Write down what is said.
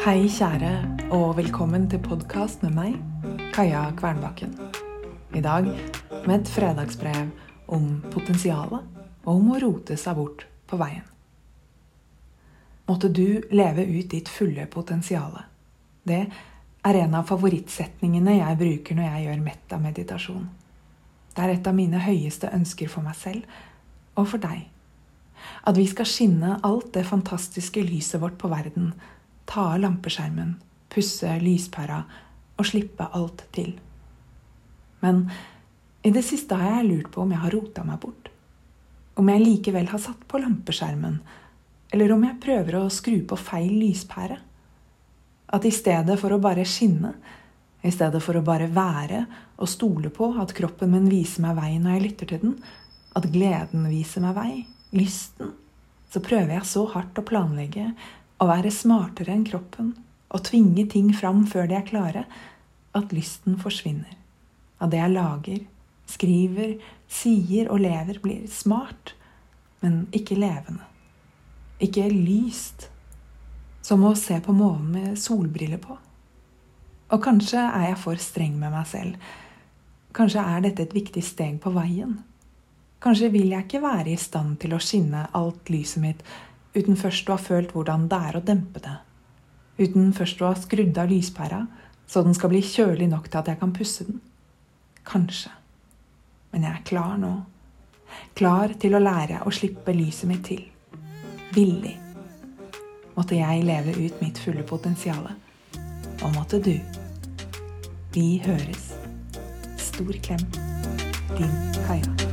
Hei, kjære, og velkommen til podkast med meg, Kaja Kvernbakken. I dag med et fredagsbrev om potensialet og om å rote seg bort på veien. Måtte du leve ut ditt fulle potensial. Det er en av favorittsetningene jeg bruker når jeg gjør metta-meditasjon. Det er et av mine høyeste ønsker for meg selv og for deg. At vi skal skinne alt det fantastiske lyset vårt på verden, ta av lampeskjermen, pusse lyspæra og slippe alt til. Men i det siste har jeg lurt på om jeg har rota meg bort. Om jeg likevel har satt på lampeskjermen, eller om jeg prøver å skru på feil lyspære. At i stedet for å bare skinne, i stedet for å bare være og stole på at kroppen min viser meg vei når jeg lytter til den, at gleden viser meg vei, lysten, så prøver jeg så hardt å planlegge, å være smartere enn kroppen, å tvinge ting fram før de er klare, at lysten forsvinner. At det jeg lager, skriver, sier og lever, blir smart, men ikke levende. Ikke lyst. Som å se på månen med solbriller på. Og kanskje er jeg for streng med meg selv. Kanskje er dette et viktig steg på veien. Kanskje vil jeg ikke være i stand til å skinne alt lyset mitt uten først å ha følt hvordan det er å dempe det. Uten først å ha skrudd av lyspæra, så den skal bli kjølig nok til at jeg kan pusse den. Kanskje. Men jeg er klar nå. Klar til å lære å slippe lyset mitt til. Villig. Måtte jeg leve ut mitt fulle potensial. Og måtte du. Vi høres. Stor klem. Din Kaja.